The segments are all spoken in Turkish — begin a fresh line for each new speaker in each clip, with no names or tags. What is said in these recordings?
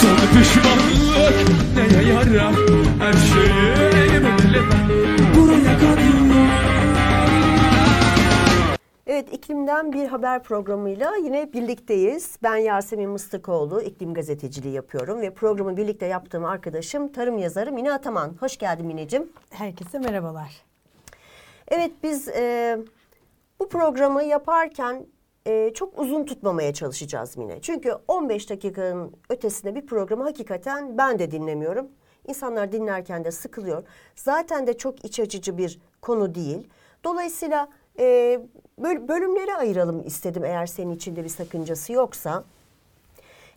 Son pişmanlık neye yarar Her şeyi elime Buraya kadar
Evet iklimden bir haber programıyla yine birlikteyiz. Ben Yasemin Mıstıkoğlu, iklim gazeteciliği yapıyorum ve programı birlikte yaptığım arkadaşım tarım yazarı Mine Ataman. Hoş geldin Mineciğim.
Herkese merhabalar.
Evet biz e, bu programı yaparken e, çok uzun tutmamaya çalışacağız Mine. Çünkü 15 dakikanın ötesinde bir programı hakikaten ben de dinlemiyorum. İnsanlar dinlerken de sıkılıyor. Zaten de çok iç açıcı bir konu değil. Dolayısıyla e, böl- bölümlere ayıralım istedim eğer senin içinde bir sakıncası yoksa.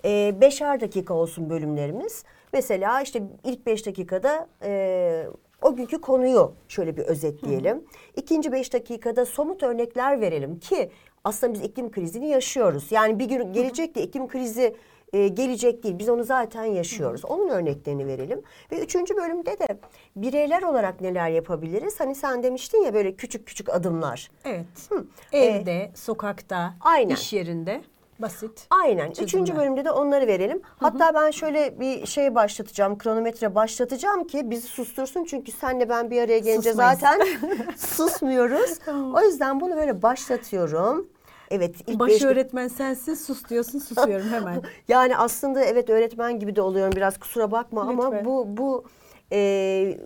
E, beşer dakika olsun bölümlerimiz. Mesela işte ilk beş dakikada e, o günkü konuyu şöyle bir özetleyelim. İkinci beş dakikada somut örnekler verelim ki aslında biz iklim krizini yaşıyoruz. Yani bir gün gelecek de iklim krizi e, gelecek değil. Biz onu zaten yaşıyoruz. Onun örneklerini verelim. Ve üçüncü bölümde de bireyler olarak neler yapabiliriz? Hani sen demiştin ya böyle küçük küçük adımlar.
Evet.
Hı.
Evde, sokakta,
Aynen.
iş yerinde basit.
Aynen.
çözümler.
Üçüncü bölümde de onları verelim. Hatta ben şöyle bir şey başlatacağım, kronometre başlatacağım ki bizi sustursun. Çünkü senle ben bir araya gelince
Susmayız.
zaten susmuyoruz. O yüzden bunu böyle başlatıyorum. Evet. ilk
Baş
beş-
öğretmen sensin, sus diyorsun, susuyorum hemen.
Yani aslında evet öğretmen gibi de oluyorum biraz kusura bakma ama
Lütfen.
bu bu e,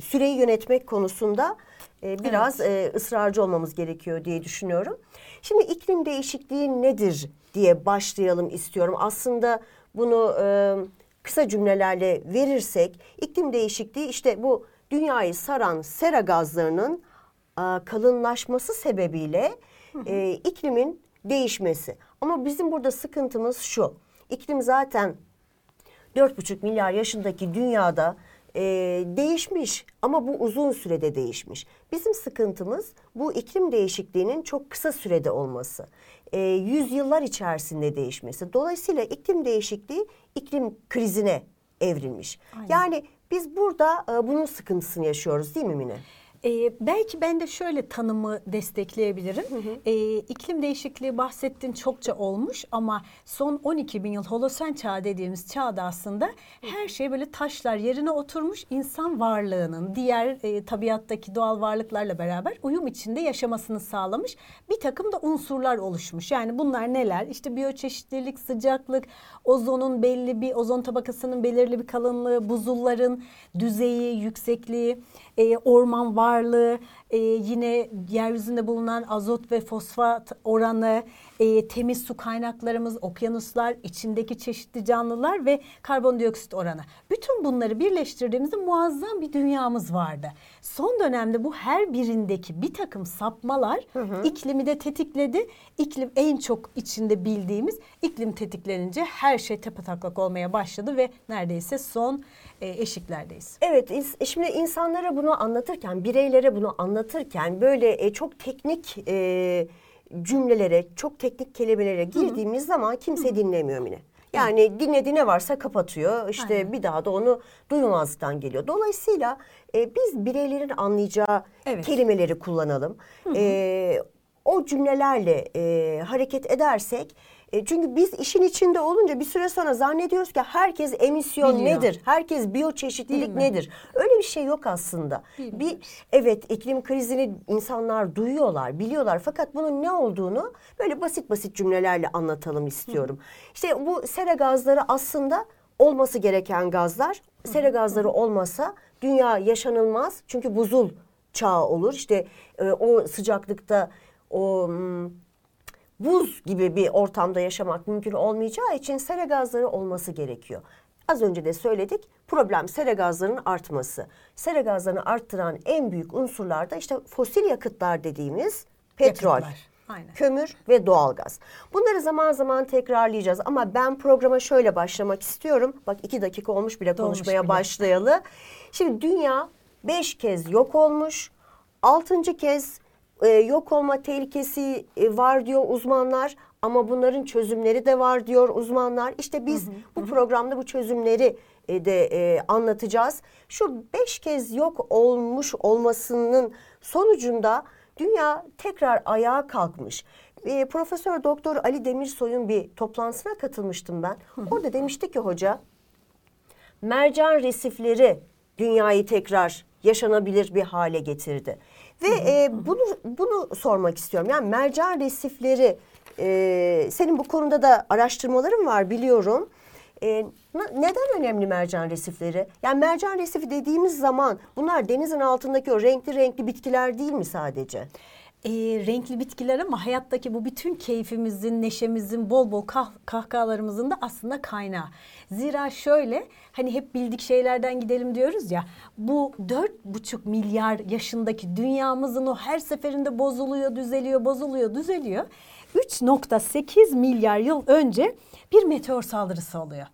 süreyi yönetmek konusunda e, biraz e, ısrarcı olmamız gerekiyor diye düşünüyorum. Şimdi iklim değişikliği nedir diye başlayalım istiyorum. Aslında bunu e, kısa cümlelerle verirsek iklim değişikliği işte bu dünyayı saran sera gazlarının e, kalınlaşması sebebiyle e, iklimin değişmesi. Ama bizim burada sıkıntımız şu. İklim zaten 4,5 milyar yaşındaki dünyada e, değişmiş ama bu uzun sürede değişmiş. Bizim sıkıntımız bu iklim değişikliğinin çok kısa sürede olması. E, yüzyıllar içerisinde değişmesi. Dolayısıyla iklim değişikliği iklim krizine evrilmiş. Yani biz burada e, bunun sıkıntısını yaşıyoruz değil mi Mine?
Ee, belki ben de şöyle tanımı destekleyebilirim. Ee, iklim değişikliği bahsettin çokça olmuş ama son 12 bin yıl holosen çağı dediğimiz çağda aslında her şey böyle taşlar yerine oturmuş insan varlığının diğer e, tabiattaki doğal varlıklarla beraber uyum içinde yaşamasını sağlamış bir takım da unsurlar oluşmuş. Yani bunlar neler? İşte biyoçeşitlilik, sıcaklık, ozonun belli bir ozon tabakasının belirli bir kalınlığı, buzulların düzeyi, yüksekliği, e, orman varlığı, e, yine yeryüzünde bulunan azot ve fosfat oranı, e, temiz su kaynaklarımız, okyanuslar, içindeki çeşitli canlılar ve karbondioksit oranı. Bütün bunları birleştirdiğimizde muazzam bir dünyamız vardı. Son dönemde bu her birindeki bir takım sapmalar iklimi de tetikledi. İklim en çok içinde bildiğimiz iklim tetiklenince her şey tepetaklak olmaya başladı ve neredeyse son e, eşiklerdeyiz.
Evet, şimdi insanlara bunu anlatırken, bireylere bunu anlatırken böyle e, çok teknik e, cümlelere, çok teknik kelimelere girdiğimiz zaman kimse dinlemiyor Mine. Yani dinlediği ne varsa kapatıyor. İşte
Aynen.
bir daha da onu duymazdan geliyor. Dolayısıyla e, biz bireylerin anlayacağı
Evet.
kelimeleri kullanalım. E, o cümlelerle e, hareket edersek e, çünkü biz işin içinde olunca bir süre sonra zannediyoruz ki herkes emisyon
Biliyor.
nedir? Herkes biyoçeşitlilik nedir? Öyle bir şey yok aslında.
Bilmiyoruz.
Bir evet iklim krizini insanlar duyuyorlar, biliyorlar fakat bunun ne olduğunu böyle basit basit cümlelerle anlatalım istiyorum. İşte bu sera gazları aslında olması gereken gazlar. Sera gazları olmasa dünya yaşanılmaz. Çünkü buzul çağı olur. İşte e, o sıcaklıkta o hmm, buz gibi bir ortamda yaşamak mümkün olmayacağı için sera gazları olması gerekiyor. Az önce de söyledik problem sera gazlarının artması. Sera gazlarını arttıran en büyük unsurlar da işte fosil yakıtlar dediğimiz petrol,
Yakıtlar, aynen.
kömür ve doğalgaz. Bunları zaman zaman tekrarlayacağız ama ben programa şöyle başlamak istiyorum. Bak iki dakika olmuş bile
Dolmuş
konuşmaya
bile.
başlayalı. Şimdi dünya beş kez yok olmuş. Altıncı kez e, yok olma tehlikesi e, var diyor uzmanlar ama bunların çözümleri de var diyor uzmanlar. İşte biz bu programda bu çözümleri e, de e, anlatacağız. Şu beş kez yok olmuş olmasının sonucunda dünya tekrar ayağa kalkmış. E, Profesör Doktor Ali Demirsoy'un bir toplantısına katılmıştım ben. Orada demişti ki hoca mercan resifleri dünyayı tekrar yaşanabilir bir hale getirdi. Ve e, bunu bunu sormak istiyorum. Yani mercan resifleri e, senin bu konuda da araştırmaların var biliyorum. E, neden önemli mercan resifleri? Yani mercan resifi dediğimiz zaman bunlar denizin altındaki o renkli renkli bitkiler değil mi sadece?
E, renkli bitkiler ama hayattaki bu bütün keyfimizin, neşemizin, bol bol kah- kahkahalarımızın da aslında kaynağı. Zira şöyle hani hep bildik şeylerden gidelim diyoruz ya. Bu dört buçuk milyar yaşındaki dünyamızın o her seferinde bozuluyor, düzeliyor, bozuluyor, düzeliyor. 3.8 milyar yıl önce bir meteor saldırısı oluyor.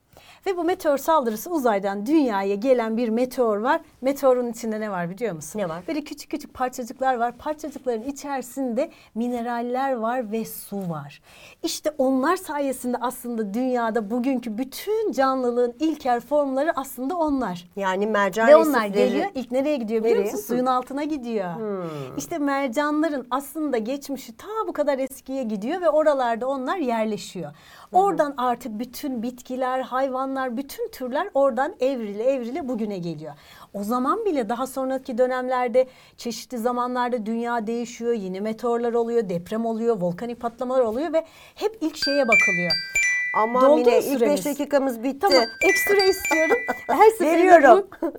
Ve bu meteor saldırısı uzaydan dünyaya gelen bir meteor var. Meteorun içinde ne var biliyor musun?
Ne var?
Böyle küçük küçük parçacıklar var. Parçacıkların içerisinde mineraller var ve su var. İşte onlar sayesinde aslında dünyada bugünkü bütün canlılığın ilkel formları aslında onlar.
Yani mercan
Ve onlar
resifleri-
geliyor ilk nereye gidiyor biliyor
Nereye?
musun? Suyun altına gidiyor. İşte mercanların aslında geçmişi ta bu kadar eskiye gidiyor ve oralarda onlar yerleşiyor. Oradan artık bütün bitkiler, hayvanlar, bütün türler oradan evrile evrile bugüne geliyor. O zaman bile daha sonraki dönemlerde çeşitli zamanlarda dünya değişiyor. Yeni meteorlar oluyor, deprem oluyor, volkanik patlamalar oluyor ve hep ilk şeye bakılıyor.
Aman
Doldu
Mine ilk
süremiz?
5 dakikamız bitti.
Tamam ekstra istiyorum. Her seferinde
Veriyorum.
bunu.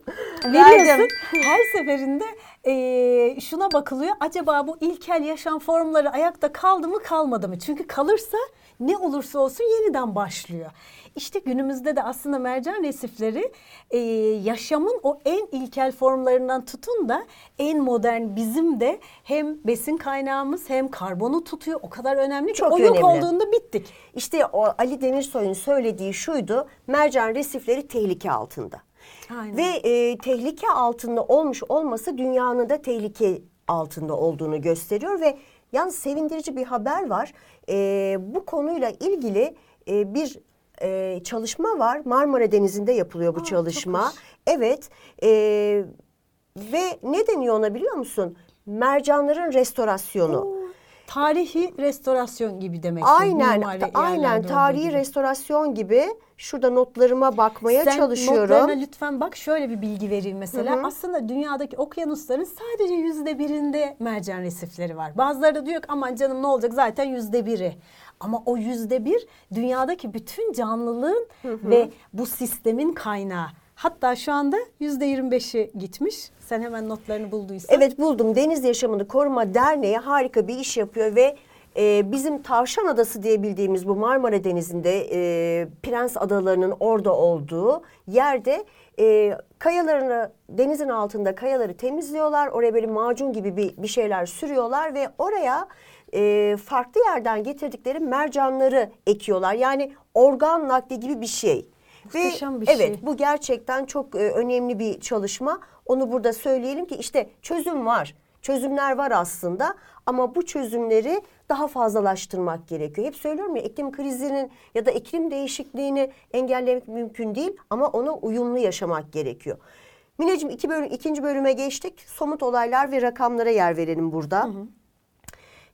Veriyorsun. Her seferinde eee, şuna bakılıyor. Acaba bu ilkel yaşam formları ayakta kaldı mı kalmadı mı? Çünkü kalırsa ne olursa olsun yeniden başlıyor. İşte günümüzde de aslında mercan resifleri eee, yaşamın o en ilkel formlarından tutun da en modern bizim de hem besin kaynağımız hem karbonu tutuyor. O kadar önemli ki
Çok
o yok
önemli.
olduğunda bittik.
İşte o Ali Demirsoy'un söylediği şuydu. Mercan resifleri tehlike altında.
Aynen.
Ve e, tehlike altında olmuş olması dünyanın da tehlike altında olduğunu gösteriyor ve yalnız sevindirici bir haber var. E, bu konuyla ilgili e, bir e, çalışma var. Marmara Denizi'nde yapılıyor bu
Aa,
çalışma. Evet. e, ve ne deniyor ona biliyor musun? Mercanların restorasyonu.
Tarihi restorasyon gibi demek.
Aynen, aynen tarihi
gibi.
restorasyon gibi. Şurada notlarıma bakmaya
Sen
çalışıyorum.
notlarına lütfen bak şöyle bir bilgi vereyim mesela. Aslında dünyadaki okyanusların sadece yüzde birinde mercan resifleri var. Bazıları da diyor ki aman canım ne olacak zaten yüzde biri. Ama o yüzde bir dünyadaki bütün canlılığın ve bu sistemin kaynağı. Hatta şu anda yüzde yirmi beşi gitmiş. Sen hemen notlarını bulduysan.
Evet buldum. Deniz Yaşamını Koruma Derneği harika bir iş yapıyor ve e, bizim Tavşan Adası diye bildiğimiz bu Marmara Denizi'nde e, Prens Adaları'nın orada olduğu yerde e, kayalarını denizin altında kayaları temizliyorlar. Oraya böyle macun gibi bir, bir şeyler sürüyorlar ve oraya e, farklı yerden getirdikleri mercanları ekiyorlar. Yani organ nakli gibi bir şey.
Muhteşem bir
evet,
şey.
bu gerçekten çok e, önemli bir çalışma. Onu burada söyleyelim ki işte çözüm var. Çözümler var aslında ama bu çözümleri daha fazlalaştırmak gerekiyor. Hep söylüyorum ya iklim krizinin ya da iklim değişikliğini engellemek mümkün değil ama ona uyumlu yaşamak gerekiyor. Mineciğim iki bölüm, ikinci bölüme geçtik. Somut olaylar ve rakamlara yer verelim burada.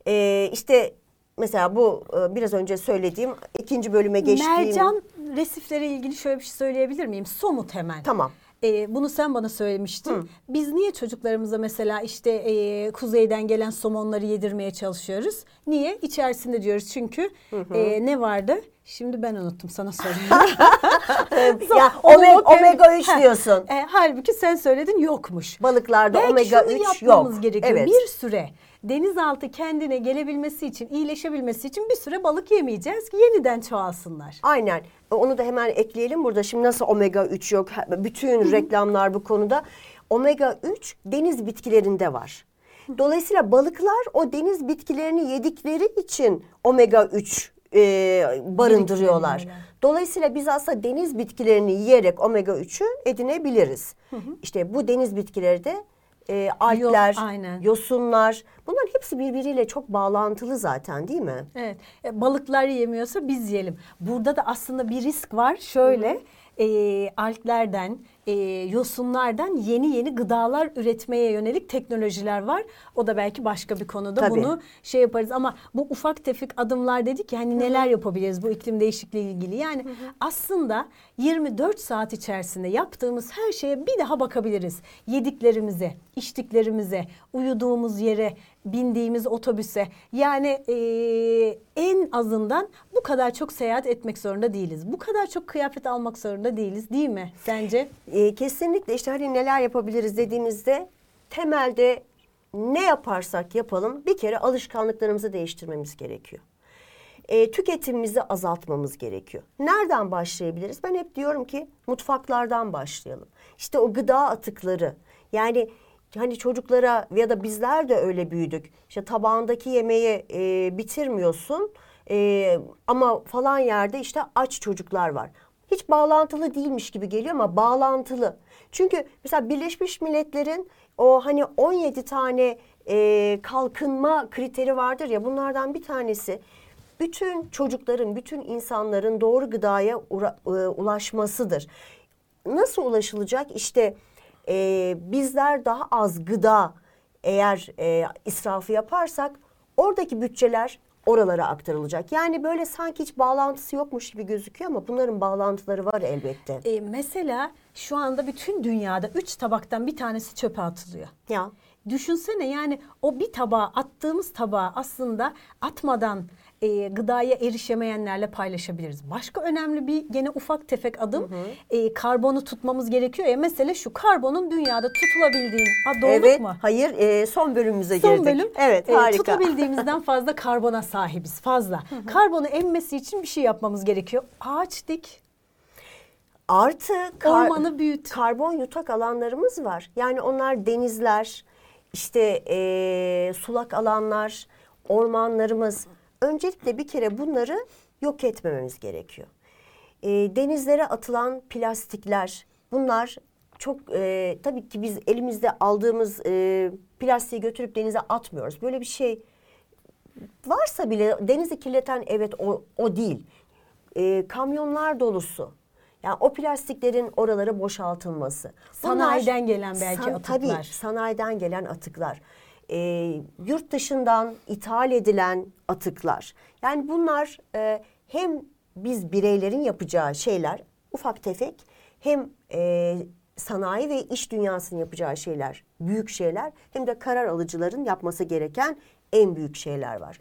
Ee, işte mesela bu e, biraz önce söylediğim ikinci bölüme geçtiğim...
Mercan resiflere ilgili şöyle bir şey söyleyebilir miyim? Somut hemen.
Tamam.
Ee, bunu sen bana söylemiştin. Biz niye çocuklarımıza mesela işte e, kuzeyden gelen somonları yedirmeye çalışıyoruz? Niye? İçerisinde diyoruz çünkü e, ne vardı? Şimdi ben unuttum sana sorayım.
ya omega, omega 3
Ha,
diyorsun.
E, halbuki sen söyledin yokmuş.
Balıklarda
Belki
omega
şunu
3
yapmamız
yok.
gerekiyor.
Evet.
Bir süre denizaltı kendine gelebilmesi için, iyileşebilmesi için bir süre balık yemeyeceğiz ki yeniden çoğalsınlar.
Aynen. E, Onu da hemen ekleyelim burada. Şimdi nasıl omega 3 yok? Bütün reklamlar bu konuda. Omega 3 deniz bitkilerinde var. Dolayısıyla balıklar o deniz bitkilerini yedikleri için omega 3 e, barındırıyorlar. Dolayısıyla biz aslında deniz bitkilerini yiyerek omega 3'ü edinebiliriz. İşte bu deniz bitkileri de e, algler,
aynen.
yosunlar bunların hepsi birbiriyle çok bağlantılı zaten değil mi?
Evet. E, balıklar yemiyorsa biz yiyelim. Burada da aslında bir risk var. Şöyle e, alglerden, e, yosunlardan yeni yeni gıdalar üretmeye yönelik teknolojiler var. O da belki başka bir konuda
Tabii.
bunu şey yaparız ama bu ufak tefek adımlar dedik ya hani neler yapabiliriz bu iklim değişikliği ilgili. Yani aslında 24 saat içerisinde yaptığımız her şeye bir daha bakabiliriz. Yediklerimize, içtiklerimize, uyuduğumuz yere, bindiğimiz otobüse. Yani eee, en azından bu kadar çok seyahat etmek zorunda değiliz. Bu kadar çok kıyafet almak zorunda değiliz değil mi sence?
E, kesinlikle işte hani neler yapabiliriz dediğimizde temelde ne yaparsak yapalım bir kere alışkanlıklarımızı değiştirmemiz gerekiyor. E, tüketimimizi azaltmamız gerekiyor. Nereden başlayabiliriz? Ben hep diyorum ki mutfaklardan başlayalım. İşte o gıda atıkları yani hani çocuklara ya da bizler de öyle büyüdük. İşte tabağındaki yemeği e, bitirmiyorsun e, ama falan yerde işte aç çocuklar var hiç bağlantılı değilmiş gibi geliyor ama bağlantılı. Çünkü mesela Birleşmiş Milletler'in o hani 17 tane e, kalkınma kriteri vardır ya bunlardan bir tanesi bütün çocukların, bütün insanların doğru gıdaya e, ulaşmasıdır. Nasıl ulaşılacak? İşte e, bizler daha az gıda eğer e, israfı yaparsak oradaki bütçeler oralara aktarılacak. Yani böyle sanki hiç bağlantısı yokmuş gibi gözüküyor ama bunların bağlantıları var elbette.
E, mesela şu anda bütün dünyada üç tabaktan bir tanesi çöpe atılıyor.
Ya
Düşünsene yani o bir tabağa attığımız tabağı aslında atmadan e, gıdaya erişemeyenlerle paylaşabiliriz. Başka önemli bir gene ufak tefek adım e, karbonu tutmamız gerekiyor ya. Mesela şu karbonun dünyada tutulabildiğin ha, doğruluk
evet,
mu?
hayır e, son bölümümüze
Son
girdik.
bölüm
Evet,
e,
harika.
tutabildiğimizden fazla karbona sahibiz fazla. Karbonu emmesi için bir şey yapmamız gerekiyor. Ağaç dik.
Artı kar-
Ormanı büyüt.
karbon yutak alanlarımız var. Yani onlar denizler, işte eee, sulak alanlar, ormanlarımız. Öncelikle bir kere bunları yok etmememiz gerekiyor. Eee, denizlere atılan plastikler, bunlar çok eee, tabii ki biz elimizde aldığımız eee, plastiği götürüp denize atmıyoruz. Böyle bir şey varsa bile denizi kirleten evet o, o değil. Ee, kamyonlar dolusu. Yani o plastiklerin oralara boşaltılması.
Sanayiden gelen belki
Tabii
atıklar.
sanayiden gelen atıklar. Ee, yurt dışından ithal edilen atıklar. Yani bunlar e, hem biz bireylerin yapacağı şeyler ufak tefek hem e, sanayi ve iş dünyasının yapacağı şeyler büyük şeyler hem de karar alıcıların yapması gereken en büyük şeyler var.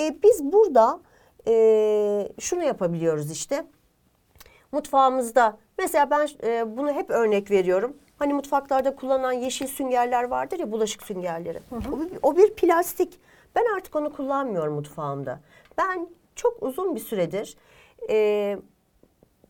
E, biz burada e, şunu yapabiliyoruz işte mutfağımızda mesela ben e, bunu hep örnek veriyorum. Hani mutfaklarda kullanılan yeşil süngerler vardır ya bulaşık süngerleri. O, bir, o bir plastik. Ben artık onu kullanmıyorum mutfağımda. Ben çok uzun bir süredir e,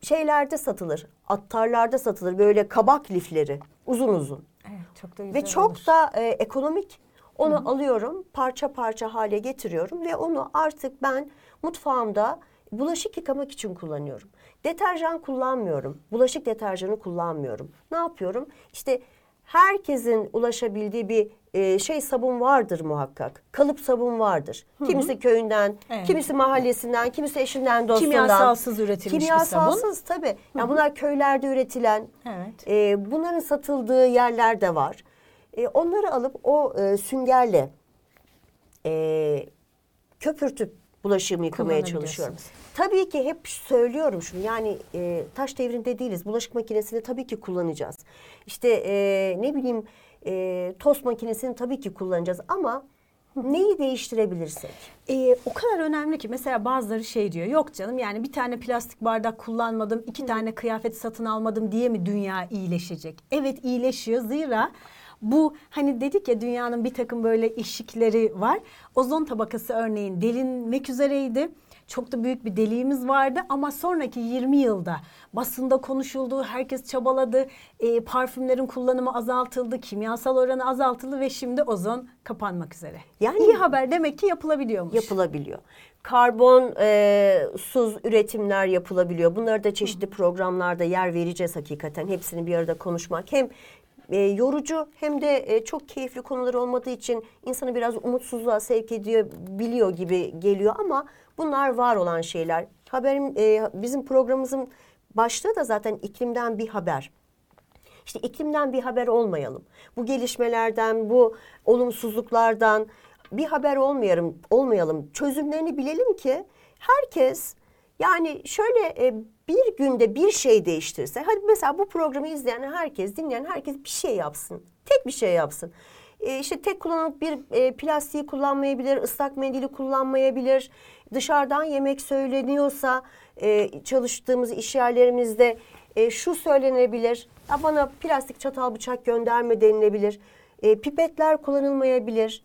şeylerde satılır. Attarlarda satılır böyle kabak lifleri uzun uzun.
Evet çok da
Ve çok da e, ekonomik. Onu alıyorum, parça parça hale getiriyorum ve onu artık ben mutfağımda bulaşık yıkamak için kullanıyorum. Deterjan kullanmıyorum. Bulaşık deterjanı kullanmıyorum. Ne yapıyorum? İşte herkesin ulaşabildiği bir e, şey sabun vardır muhakkak. Kalıp sabun vardır. Kimisi köyünden,
Evet.
kimisi mahallesinden, kimisi eşinden, dostundan.
Kimyasalsız üretilmiş bir sabun.
Kimyasalsız tabii. Yani bunlar köylerde üretilen,
Evet.
e, bunların satıldığı yerler de var. E, onları alıp o e, süngerle e, köpürtüp bulaşığımı yıkamaya çalışıyorum. Tabii ki hep söylüyorum şunu yani e, taş devrinde değiliz. Bulaşık makinesini tabii ki kullanacağız. İşte e, ne bileyim e, tost makinesini tabii ki kullanacağız ama neyi değiştirebilirsek?
Ee, o kadar önemli ki mesela bazıları şey diyor yok canım yani bir tane plastik bardak kullanmadım iki tane kıyafet satın almadım diye mi dünya iyileşecek? Evet iyileşiyor zira bu hani dedik ya dünyanın bir takım böyle eşikleri var. Ozon tabakası örneğin delinmek üzereydi. Çok da büyük bir deliğimiz vardı ama sonraki 20 yılda basında konuşuldu, herkes çabaladı, e, parfümlerin kullanımı azaltıldı, kimyasal oranı azaltıldı ve şimdi ozon kapanmak üzere.
Yani-
iyi haber demek ki yapılabiliyormuş.
yapılabiliyor. Karbon e, suz üretimler yapılabiliyor. Bunları da çeşitli programlarda yer vereceğiz hakikaten. Hepsini bir arada konuşmak hem e, yorucu hem de e, çok keyifli konular olmadığı için insanı biraz umutsuzluğa sevk ediyor biliyor gibi geliyor ama bunlar var olan şeyler. Haberim e, bizim programımızın başlığı da zaten iklimden bir haber. İşte iklimden bir haber olmayalım. Bu gelişmelerden, bu olumsuzluklardan bir haber olmayalım, olmayalım. Çözümlerini bilelim ki herkes yani şöyle e, bir günde bir şey değiştirse, hadi mesela bu programı izleyen herkes, dinleyen herkes bir şey yapsın. Tek bir şey yapsın. E, işte tek kullanımlık bir e, plastiği kullanmayabilir, ıslak mendili kullanmayabilir. Dışarıdan yemek söyleniyorsa e, çalıştığımız iş yerlerimizde e, şu söylenebilir. Ya bana plastik çatal bıçak gönderme denilebilir. E, pipetler kullanılmayabilir.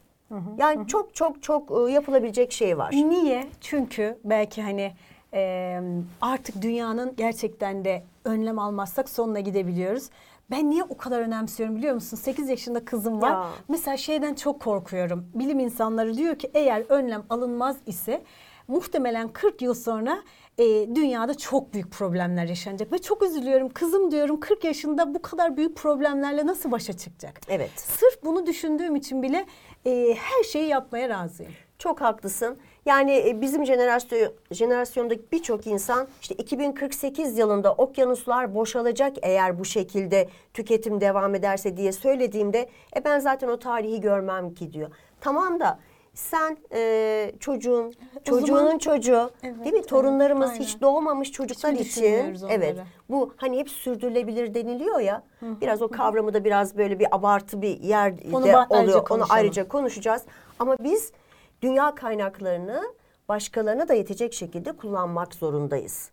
Yani çok çok çok e, yapılabilecek şey var.
Niye? Çünkü belki hani e, artık dünyanın gerçekten de önlem almazsak sonuna gidebiliyoruz. Ben niye o kadar önemsiyorum biliyor musun? 8 yaşında kızım var.
Ya.
Mesela şeyden çok korkuyorum. Bilim insanları diyor ki eğer önlem alınmaz ise muhtemelen 40 yıl sonra e, dünyada çok büyük problemler yaşanacak. Ve çok üzülüyorum. Kızım diyorum 40 yaşında bu kadar büyük problemlerle nasıl başa çıkacak?
Evet.
Sırf bunu düşündüğüm için bile e, her şeyi yapmaya razıyım.
Çok haklısın. Yani e, bizim jenerasyon jenerasyondaki birçok insan işte 2048 yılında okyanuslar boşalacak eğer bu şekilde tüketim devam ederse diye söylediğimde e ben zaten o tarihi görmem ki diyor. Tamam da sen e, çocuğun,
O zaman-
çocuğunun çocuğu
Evet,
değil mi?
evet,
Torunlarımız
aynen.
hiç doğmamış çocuklar
Hiç
için.
onları?
Evet. Bu hani hep sürdürülebilir deniliyor ya. Biraz o kavramı da biraz böyle bir abartı bir yerde
Onu ba- ayrıca
oluyor. Onu ayrıca konuşacağız. Ama biz dünya kaynaklarını başkalarına da yetecek şekilde kullanmak zorundayız.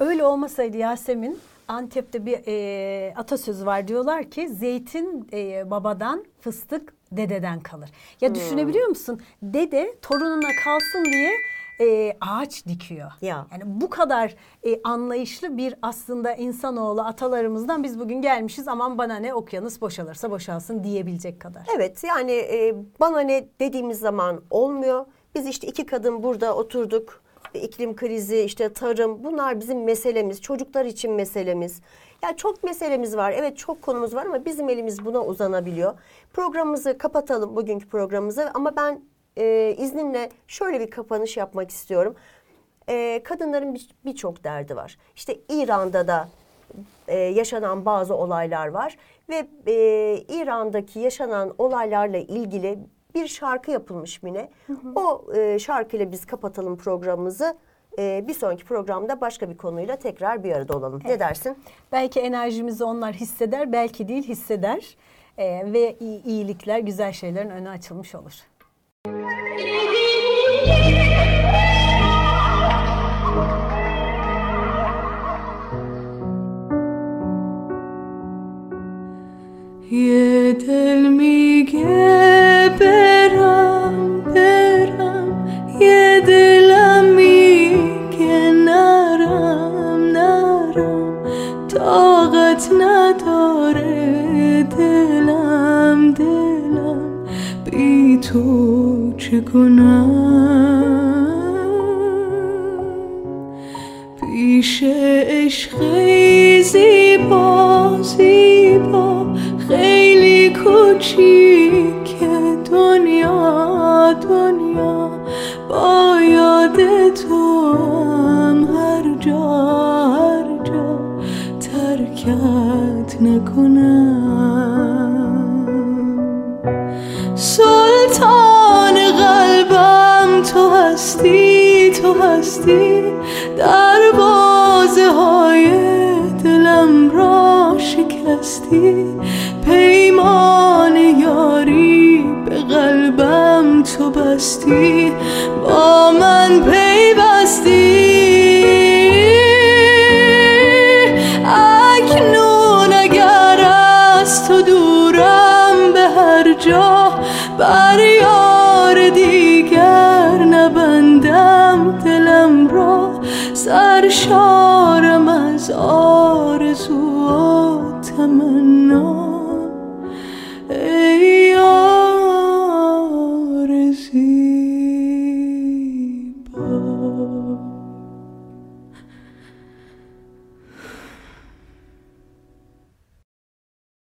Öyle olmasaydı Yasemin Antep'te bir e, atasözü var diyorlar ki zeytin e, babadan fıstık dededen kalır. Ya
Hmm.
düşünebiliyor musun? Dede torununa kalsın diye e, ağaç dikiyor.
Ya.
Yani bu kadar e, anlayışlı bir aslında insanoğlu atalarımızdan biz bugün gelmişiz aman bana ne okyanus boşalırsa boşalsın diyebilecek kadar.
Evet yani e, bana ne dediğimiz zaman olmuyor. Biz işte iki kadın burada oturduk. İklim krizi, işte tarım bunlar bizim meselemiz. Çocuklar için meselemiz. Ya çok meselemiz var. Evet çok konumuz var ama bizim elimiz buna uzanabiliyor. Programımızı kapatalım bugünkü programımızı ama ben e, izninle şöyle bir kapanış yapmak istiyorum. E, kadınların bir- birçok derdi var. İşte İran'da da e, yaşanan bazı olaylar var ve e, İran'daki yaşanan olaylarla ilgili bir şarkı yapılmış Mine. O e, şarkıyla biz kapatalım programımızı. E, bir sonraki programda başka bir konuyla tekrar bir arada olalım. Ne dersin?
Belki enerjimizi onlar hisseder, belki değil hisseder. Ee, ve iyi- iyilikler, güzel şeylerin önü açılmış olur.
Yeah, tell me. کوچیک دنیا دنیا با یاد تو هم هر جا هر جا ترکت نکنم. سلطان قلبم تو هستی تو هستی دروازه های دلم را شکستی. Christi, bo man